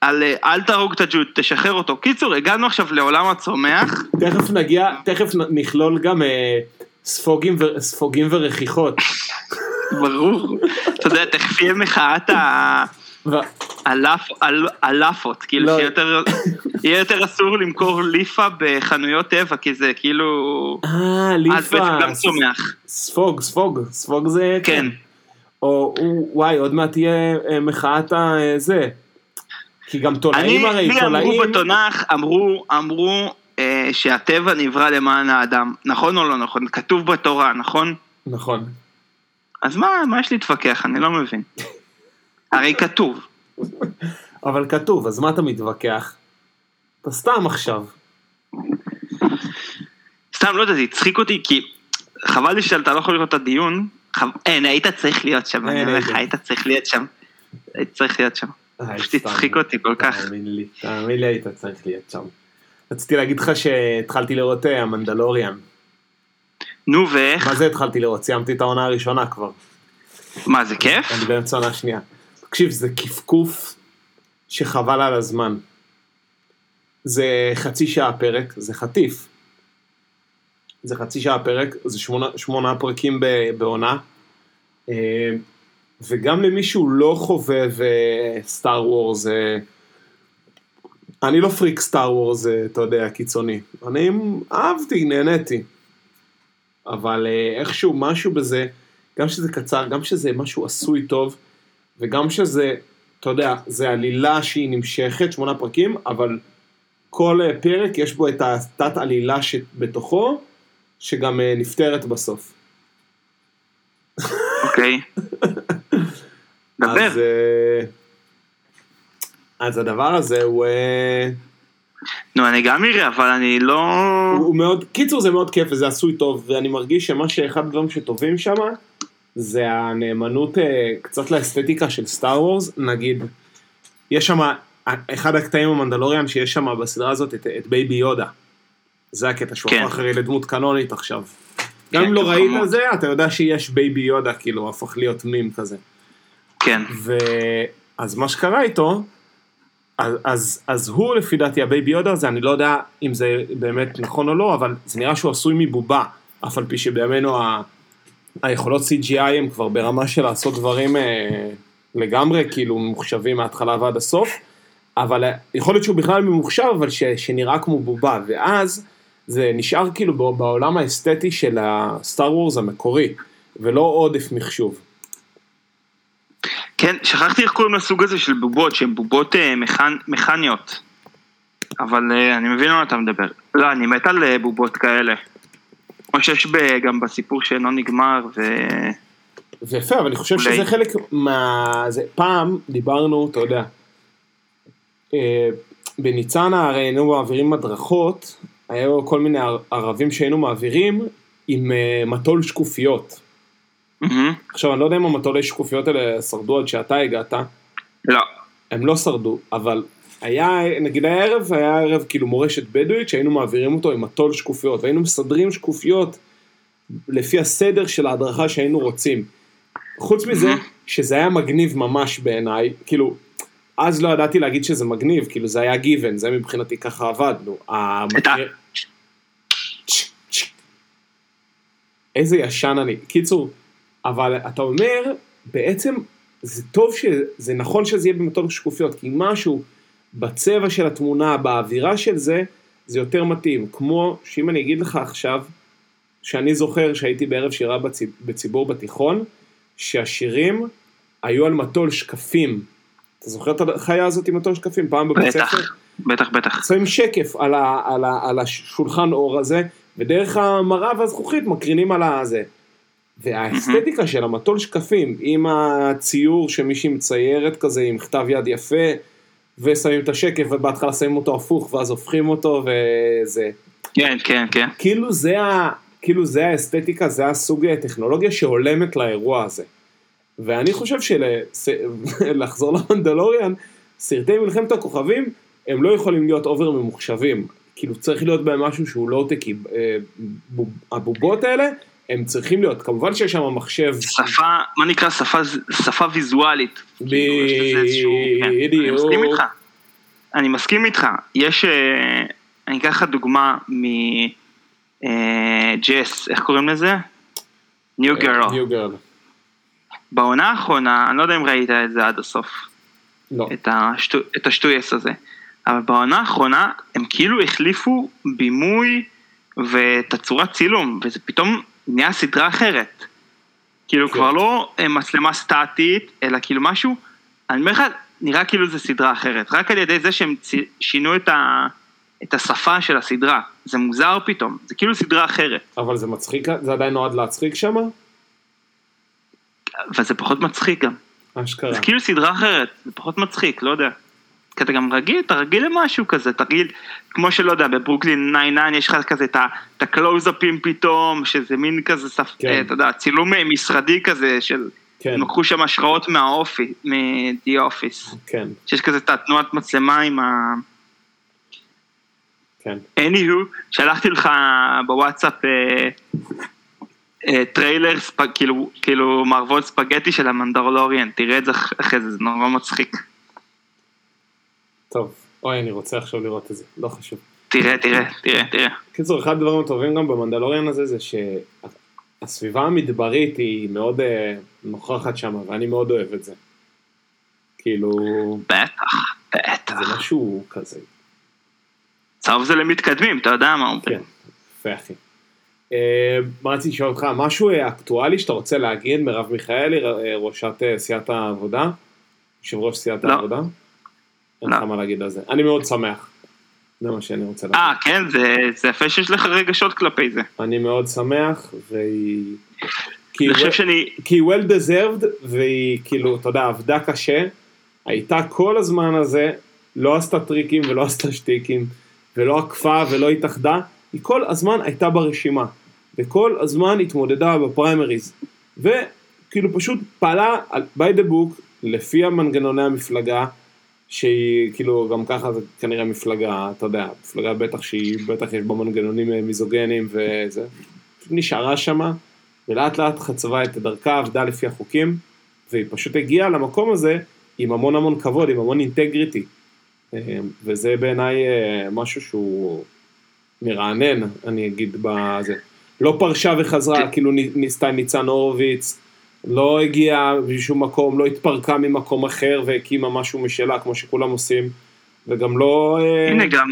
על אל תהרוג את הג'וד, תשחרר אותו. קיצור, הגענו עכשיו לעולם הצומח, תכף נגיע, תכף נכלול גם אה, ספוגים ו- ספוגים ורכיחות. ברור. אתה יודע, תכף יהיה מחאת ה... הלאפות, כאילו לא. שיהיה יותר, יהיה יותר אסור למכור ליפה בחנויות טבע, כי זה כאילו... אה, אז בעצם ליפה. גם צומח. ספוג, ספוג, ספוג זה... כן. או וואי, עוד מעט תהיה אה, מחאת הזה. כי גם תולעים אני, הרי, לי אמרו תולעים... בתנ"ך, אמרו, אמרו אה, שהטבע נברא למען האדם. נכון או לא נכון? כתוב בתורה, נכון? נכון. אז מה, מה יש להתווכח? אני לא מבין. הרי כתוב. אבל כתוב, אז מה אתה מתווכח? אתה סתם עכשיו. סתם, לא יודע, זה הצחיק אותי, כי חבל לי שאתה לא יכול לראות את הדיון. חב... אין, היית צריך להיות שם, אני אין, אומר לך. היית צריך להיות שם. היית צריך להיות שם. אה, פשוט. הצחיק אותי כל כך. תאמין לי, תאמין לי היית צריך להיות שם. רציתי להגיד לך שהתחלתי לראות אה, המנדלוריאן. נו, ואיך? מה זה התחלתי לראות? סיימתי את העונה הראשונה כבר. מה, זה כיף? אני באמצע העונה השנייה. תקשיב, זה קפקוף שחבל על הזמן. זה חצי שעה פרק, זה חטיף. זה חצי שעה פרק, זה שמונה, שמונה פרקים בעונה. אה, וגם למי שהוא לא חובב סטאר וורס, אה, אני לא פריק סטאר אה, אתה יודע, קיצוני. אני אהבתי, נהניתי. אבל אה, איכשהו משהו בזה, גם שזה קצר, גם שזה משהו עשוי טוב, וגם שזה, אתה יודע, זה עלילה שהיא נמשכת, שמונה פרקים, אבל כל אה, פרק יש בו את התת עלילה שבתוכו, שגם אה, נפתרת בסוף. אוקיי. דבר. אז, אה, אז הדבר הזה הוא, נו, אני גם אראה, אבל אני לא... הוא מאוד, קיצור זה מאוד כיף וזה עשוי טוב, ואני מרגיש שמה שאחד הדברים שטובים שם, זה הנאמנות אה, קצת לאסתטיקה של סטאר וורס, נגיד, יש שם, אחד הקטעים המנדלוריאן שיש שם בסדרה הזאת, את, את בייבי יודה. זה הקטע שהוא כן. הפך הרי לדמות קנונית עכשיו. גם כן, אם לא טוב, ראית. את זה, אתה יודע שיש בייבי יודה, כאילו, הפך להיות מים כזה. כן. ואז מה שקרה איתו, אז, אז, אז הוא לפי דעתי הבייבי יודה הזה, אני לא יודע אם זה באמת נכון או לא, אבל זה נראה שהוא עשוי מבובה, אף על פי שבימינו היכולות CGI הם כבר ברמה של לעשות דברים אה, לגמרי, כאילו ממוחשבים מההתחלה ועד הסוף, אבל אה, יכול להיות שהוא בכלל ממוחשב, אבל ש, שנראה כמו בובה, ואז זה נשאר כאילו בע- בעולם האסתטי של הסטאר וורס המקורי, ולא עודף מחשוב. כן, שכחתי איך קוראים לסוג הזה של בובות, שהן בובות אה, מכנ... מכניות. אבל אה, אני מבין על מה אתה מדבר. לא, אני מת על אה, בובות כאלה. כמו שיש ב... גם בסיפור שאינו נגמר, ו... זה יפה, אבל אני חושב אולי. שזה חלק מה... זה, פעם דיברנו, אתה יודע, אה, בניצנה הרי היינו מעבירים הדרכות, היו כל מיני ער- ערבים שהיינו מעבירים עם אה, מטול שקופיות. מהמם. עכשיו, אני לא יודע אם המטולי שקופיות האלה שרדו עד שאתה הגעת, לא. הם לא שרדו, אבל היה, נגיד היה ערב, היה ערב כאילו מורשת בדואית שהיינו מעבירים אותו עם מטול שקופיות, והיינו מסדרים שקופיות לפי הסדר של ההדרכה שהיינו רוצים. חוץ מזה, שזה היה מגניב ממש בעיניי, כאילו, אז לא ידעתי להגיד שזה מגניב, כאילו זה היה גיוון, זה מבחינתי ככה עבדנו. איזה ישן אני. קיצור, אבל אתה אומר, בעצם זה טוב שזה נכון שזה יהיה במטול שקופיות, כי משהו בצבע של התמונה, באווירה של זה, זה יותר מתאים. כמו שאם אני אגיד לך עכשיו, שאני זוכר שהייתי בערב שירה בציב, בציבור בתיכון, שהשירים היו על מטול שקפים. אתה זוכר את החיה הזאת עם מטול שקפים? פעם בבית. ספר? בטח, בטח. שמים שקף על, ה, על, ה, על השולחן אור הזה, ודרך המראה והזכוכית מקרינים על הזה. והאסתטיקה של המטול שקפים, עם הציור שמישהי מציירת כזה עם כתב יד יפה, ושמים את השקף ובהתחלה שמים אותו הפוך ואז הופכים אותו וזה. כן, כן, כן. כאילו זה, ה, כאילו זה האסתטיקה, זה הסוג הטכנולוגיה שהולמת לאירוע הזה. ואני חושב שלחזור למנדלוריאן, סרטי מלחמת הכוכבים, הם לא יכולים להיות over ממוחשבים. כאילו צריך להיות בהם משהו שהוא לואו-טקי. אה, הבובות האלה, הם צריכים להיות, כמובן שיש שם מחשב. שפה, מה נקרא שפה, שפה ויזואלית. כאילו, כן. בדיוק. אני מסכים איתך. אני מסכים איתך. יש, אה, אני אקח לך דוגמה מג'ס, איך קוראים לזה? ניו גרל. ניו גרל. בעונה האחרונה, אני לא יודע אם ראית את זה עד הסוף. לא. את, השטו, את השטויס הזה. אבל בעונה האחרונה הם כאילו החליפו בימוי ואת הצורת צילום, וזה פתאום נהיה סדרה אחרת. כאילו כן. כבר לא אה, מצלמה סטטית, אלא כאילו משהו, אני אומר לך, נראה כאילו זה סדרה אחרת. רק על ידי זה שהם שינו את, ה, את השפה של הסדרה. זה מוזר פתאום, זה כאילו סדרה אחרת. אבל זה מצחיק, זה עדיין נועד להצחיק שם? אבל זה פחות מצחיק גם. אשכרה. זה כאילו סדרה אחרת, זה פחות מצחיק, לא יודע. כי אתה גם רגיל, אתה רגיל למשהו כזה, אתה רגיל, כמו שלא יודע, בברוקלין 99 יש לך כזה את הקלוזאפים פתאום, שזה מין כזה, ספ... כן. אה, אתה יודע, צילום אה, משרדי כזה, של... כן, הם לקחו שם השראות מהאופי, מ-The Office, כן, שיש כזה את התנועת מצלמה עם ה... כן. anywho, שלחתי לך בוואטסאפ אה, אה, טריילר, ספ... כאילו, כאילו מערבון ספגטי של המנדלוריאן, תראה את זה אח- אחרי זה, זה נורא מצחיק. טוב. אוי, אני רוצה עכשיו לראות את זה, לא חשוב. תראה, תראה, תראה, תראה. קיצור, אחד הדברים הטובים גם במנדלוריאן הזה זה שהסביבה המדברית היא מאוד אה, נוכחת שם, ואני מאוד אוהב את זה. כאילו, בטח, בטח. זה משהו כזה, צהוב זה למתקדמים, אתה יודע מה אומרים. כן, יפה אחי. אה, מה רציתי לשאול אותך, משהו אה, אקטואלי שאתה רוצה להגיד, מרב מיכאלי, אה, ראשת סיעת העבודה? יושב ראש סיעת לא. העבודה? אין. לך מה להגיד על זה. אני מאוד שמח. זה מה שאני רוצה להגיד. אה, כן, זה זה יפה שיש לך רגשות כלפי זה. אני מאוד שמח, והיא... כי אני חושב שאני, כי היא well deserved, והיא כאילו, אתה יודע, עבדה קשה, הייתה כל הזמן הזה, לא עשתה טריקים ולא עשתה שטיקים, ולא עקפה ולא התאחדה, היא כל הזמן הייתה ברשימה, וכל הזמן התמודדה בפריימריז, וכאילו פשוט פעלה על- by the book, לפי המנגנוני המפלגה, שהיא כאילו גם ככה זה כנראה מפלגה, אתה יודע, מפלגה בטח שהיא, בטח יש בה מנגנונים אה, מיזוגנים וזה, נשארה שמה, ולאט לאט חצבה את דרכה, עבדה לפי החוקים, והיא פשוט הגיעה למקום הזה עם המון המון כבוד, עם המון אינטגריטי. אה, וזה בעיניי אה, משהו שהוא מרענן, אני אגיד בזה. לא פרשה וחזרה, כאילו נ- ניסתה ניצן הורוביץ, לא הגיעה משום מקום, לא התפרקה ממקום אחר והקימה משהו משלה, כמו שכולם עושים, וגם לא... אה, הנה גם,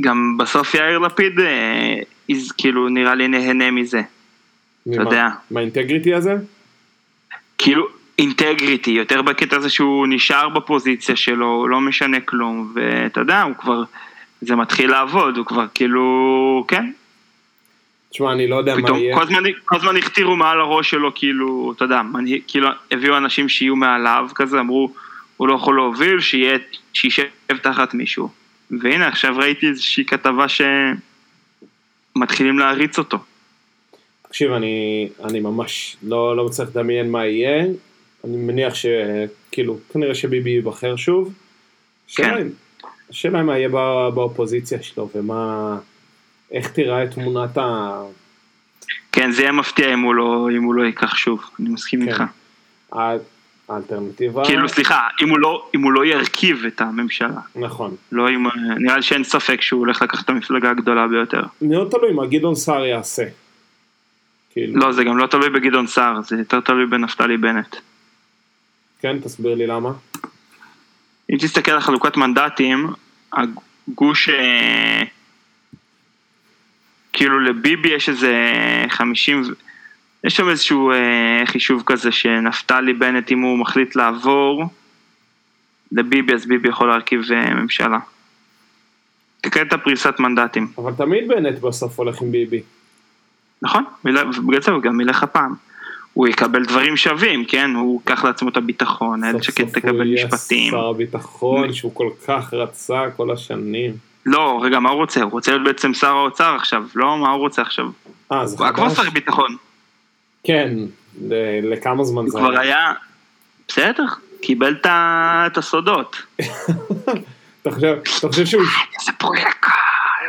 גם בסוף יאיר לפיד, אה, איז- כאילו נראה לי נהנה מזה. ממה? יודע. מהאינטגריטי הזה? כאילו אינטגריטי, יותר בקטע הזה שהוא נשאר בפוזיציה שלו, לא משנה כלום, ואתה יודע, הוא כבר, זה מתחיל לעבוד, הוא כבר כאילו, כן, תשמע, אני לא יודע מה פתאום יהיה. כל הזמן, הכתירו מעל הראש שלו, כאילו, אתה יודע, מנהיג, כאילו הביאו אנשים שיהיו מעליו, כזה אמרו, הוא לא יכול להוביל, שיהיה, שישב תחת מישהו. והנה, עכשיו ראיתי איזושהי כתבה שמתחילים להריץ אותו. תקשיב, אני, אני ממש לא, לא מצליח לדמיין מה יהיה. אני מניח שכאילו, כנראה שביבי ייבחר שוב. כן. השאלה מה יהיה בא- באופוזיציה שלו ומה... איך תיראה תמונת ה... כן, זה יהיה מפתיע אם הוא לא, אם הוא לא ייקח שוב, אני מסכים כן. איתך. האלטרנטיבה... כאילו, סליחה, אם הוא לא, אם הוא לא ירכיב את הממשלה. נכון. לא אם, נראה לי שאין ספק שהוא הולך לקחת את המפלגה הגדולה ביותר. מאוד תלוי מה גדעון סער יעשה. כאילו, לא, זה גם לא תלוי בגדעון סער, זה יותר תלוי בנפתלי בנט. כן, תסביר לי למה. אם תסתכל על חלוקת מנדטים, הגוש, אה, כאילו לביבי יש איזה 50, ו- יש שם איזשהו אה, חישוב כזה שנפתלי בנט, אם הוא מחליט לעבור לביבי, אז ביבי יכול להרכיב אה, ממשלה. תקרא את הפריסת מנדטים, אבל תמיד בנט בסוף הולך עם ביבי. נכון? ובגלל זה הוא גם ילך הפעם. הוא יקבל דברים שווים, כן? הוא ייקח לעצמו את הביטחון, איילת סוף שקד סוף הוא תקבל יהיה משפטים. שר הביטחון שהוא כל כך רצה כל השנים. לא, רגע, מה הוא רוצה? הוא רוצה להיות בעצם שר האוצר עכשיו, לא? מה הוא רוצה עכשיו? אה, זה הוא היה כבר חדש? שר ביטחון. כן, ל- לכמה זמן זה כבר היה, בסדר, קיבל את הסודות. אתה חושב, שהוא איזה פרויקט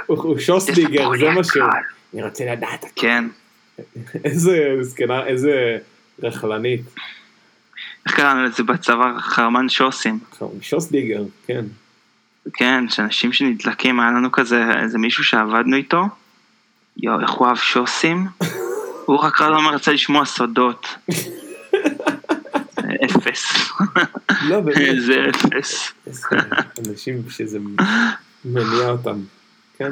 הוא- שוסדיגר, זה מה שהוא. אני רוצה לדעת כן. איזה זקנה, איזה רכלנית. איך קראנו לזה בצבא? חרמן שוסים. הוא שוסדיגר, כן. כן, שאנשים שנדלקים, היה לנו כזה, איזה מישהו שעבדנו איתו, יואו, איך הוא אהב שוסים? הוא רק לא מרצה לשמוע סודות. אפס. לא, באמת. איזה אפס. אנשים שזה מניע אותם. כן?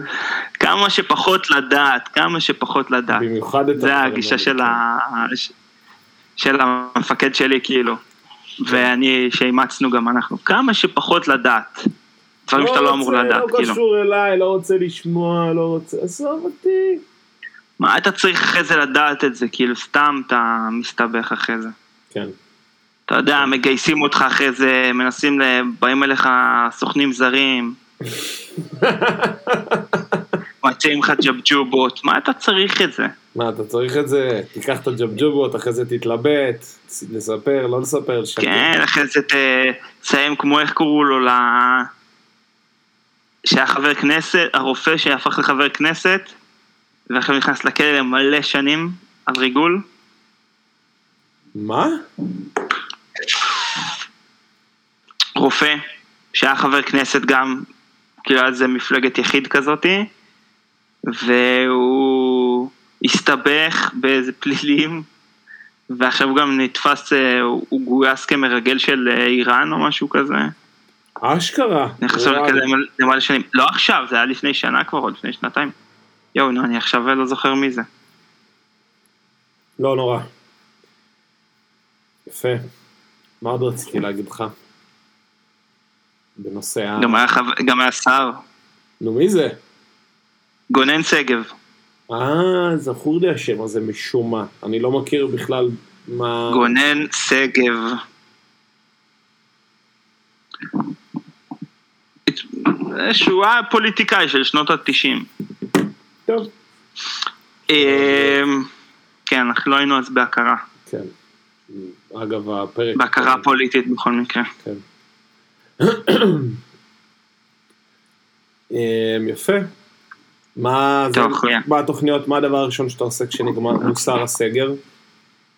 כמה שפחות לדעת, כמה שפחות לדעת. במיוחד את זה הגישה של, ה... של המפקד שלי כאילו. ואני, שאימצנו גם אנחנו. כמה שפחות לדעת. דברים שאתה לא אמור רוצה, לדעת, לא כאילו. קשור אליי, לא רוצה לשמוע, לא רוצה, עזוב אותי. מה אתה צריך אחרי זה לדעת את זה? כאילו סתם אתה מסתבך אחרי זה. כן. אתה יודע, מגייסים אותך אחרי זה, מנסים, ל... באים אליך סוכנים זרים, מציעים לך ג'בג'ובות, מה אתה צריך את זה? מה, אתה צריך את זה? תיקח את הג'בג'ובות, אחרי זה תתלבט, לספר, לא לספר, לשקר. כן, אחרי זה תסיים כמו איך קראו לו, ל... שהיה חבר כנסת, הרופא שהפך לחבר כנסת, ועכשיו נכנס לכלא למלא שנים על ריגול. מה? רופא, שהיה חבר כנסת גם, כאילו היה איזה מפלגת יחיד כזאתי, והוא הסתבך באיזה פלילים, ועכשיו הוא גם נתפס, אה, הוא הוא גויס כמרגל של אה, איראן או משהו כזה. אשכרה. לכזה למלא- למלא שנים. לא עכשיו, זה היה לפני שנה כבר, או לפני שנתיים. יואו, נו, אני עכשיו לא זוכר מי זה. לא נורא. יפה. מה עוד רציתי להגיד לך? בנושא ה... גם היה חב- גם היה שר, נו, מי זה? גונן שגב. אה, זכור לי השם הזה משום מה. אני לא מכיר בכלל מה... גונן שגב. שהוא היה פוליטיקאי של שנות התשעים. טוב. כן, אנחנו לא היינו אז בהכרה. כן. אגב, הפרק... בהכרה פוליטית בכל מקרה. כן. אמ, יפה. זה-. מה התוכניות, מה הדבר הראשון שאתה עושה כשנגמר מוסר הסגר?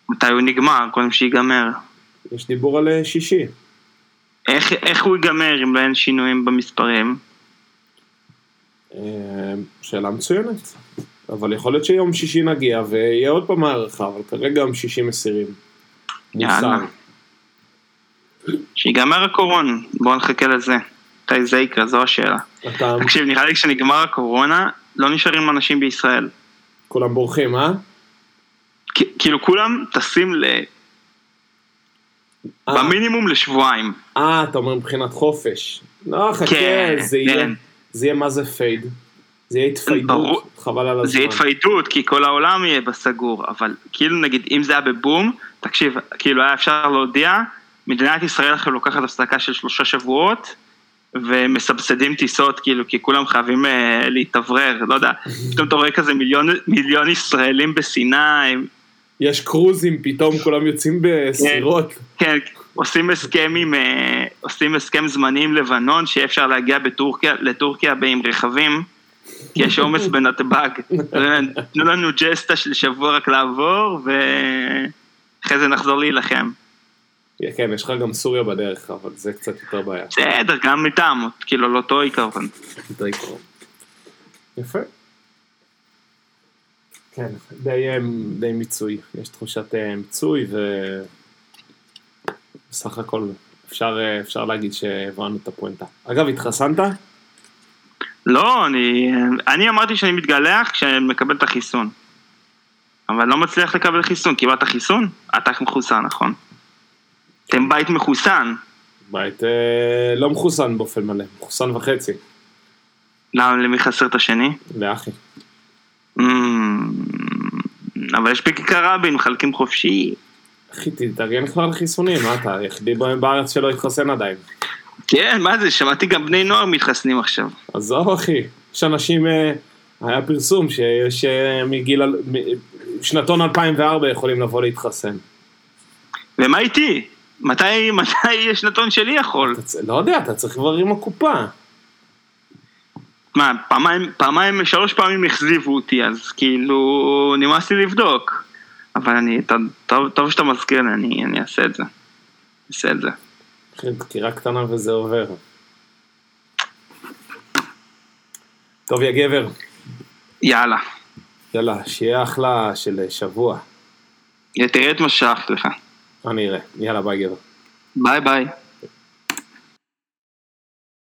מתי הוא נגמר? קודם שיגמר. יש דיבור על אה, שישי. איך, איך הוא ייגמר אם לא אין שינויים במספרים? אמ, שאלה מצוינת. אבל יכול להיות שיום שישי נגיע ויהיה עוד פעם הערכה, אבל כרגע יום שישי מסירים. יאללה. שיגמר הקורונה, בואו נחכה לזה. מתי זה יקרה, זו השאלה. אתה, תקשיב, נראה לי כשנגמר הקורונה, לא נשארים אנשים בישראל. כולם בורחים, אה? כאילו כולם טסים ל... אה, במינימום לשבועיים. אה, אתה אומר מבחינת חופש. לא, חכה, כן, זה יהיה, כן. זה יהיה מה זה פייד. זה יהיה התפיידות, ברור. חבל על הזמן. זה יהיה התפיידות, כי כל העולם יהיה בסגור, אבל כאילו נגיד, אם זה היה בבום, תקשיב, כאילו היה אפשר להודיע, מדינת ישראל עכשיו לוקחת הפסקה של שלושה שבועות, ומסבסדים טיסות, כאילו, כי כולם חייבים אה, להתאוורר, לא יודע, פתאום אתה רואה כזה מיליון, מיליון ישראלים בסיני, יש קרוזים, פתאום כולם יוצאים בסירות. כן, עושים הסכם עם, אה, עושים הסכם זמני עם לבנון, שיהיה אפשר להגיע בטורקיה, לטורקיה עם רכבים, כי יש עומס בנתב"ג. תנו לנו ג'סטה של שבוע רק לעבור, ואחרי זה נחזור להילחם. כן, יש לך גם סוריה בדרך, אבל זה קצת יותר בעיה. בסדר, גם איתם, כאילו, לא אותו עיקרון. יפה. כן, די, אה, די מיצוי. יש תחושת אה, מיצוי, ובסך הכל אפשר, אה, אפשר להגיד שהבנו את הפואנטה. אגב, התחסנת? לא, אני, אני אמרתי שאני מתגלח כשאני מקבל את החיסון. אבל לא מצליח לקבל חיסון, קיבלת חיסון? אתה מחוסן, נכון? אתם בית מחוסן. בית אה, לא מחוסן באופן מלא, מחוסן וחצי, למה, למי חסר את השני? לאחי. Mm, אבל יש בכיכר רבין, מחלקים חופשי. אחי, תתארגן כבר על חיסונים, מה אתה היחידי בארץ שלא התחסן עדיין. כן, מה זה, שמעתי גם בני נוער מתחסנים עכשיו. עזוב אחי, יש אנשים, אה, היה פרסום שיש אה, מגיל, שנתון 2004 יכולים לבוא להתחסן. ומה איתי? מתי, מתי שנתון שלי יכול? אתה לא יודע, אתה צריך כבר עם הקופה. מה, פעמיים, פעמיים, שלוש פעמים הכזיבו אותי, אז כאילו, נמאס לי לבדוק. אבל אני, טוב, טוב שאתה מזכיר לי, אני, אני אעשה את זה. אעשה את זה. אחרי דקירה קטנה וזה עובר. טוב, יא גבר. יאללה. יאללה, שיהיה אחלה של שבוע. תראה את מה ששלחתי לך. אני אראה. יאללה, ביי גבר. ביי ביי.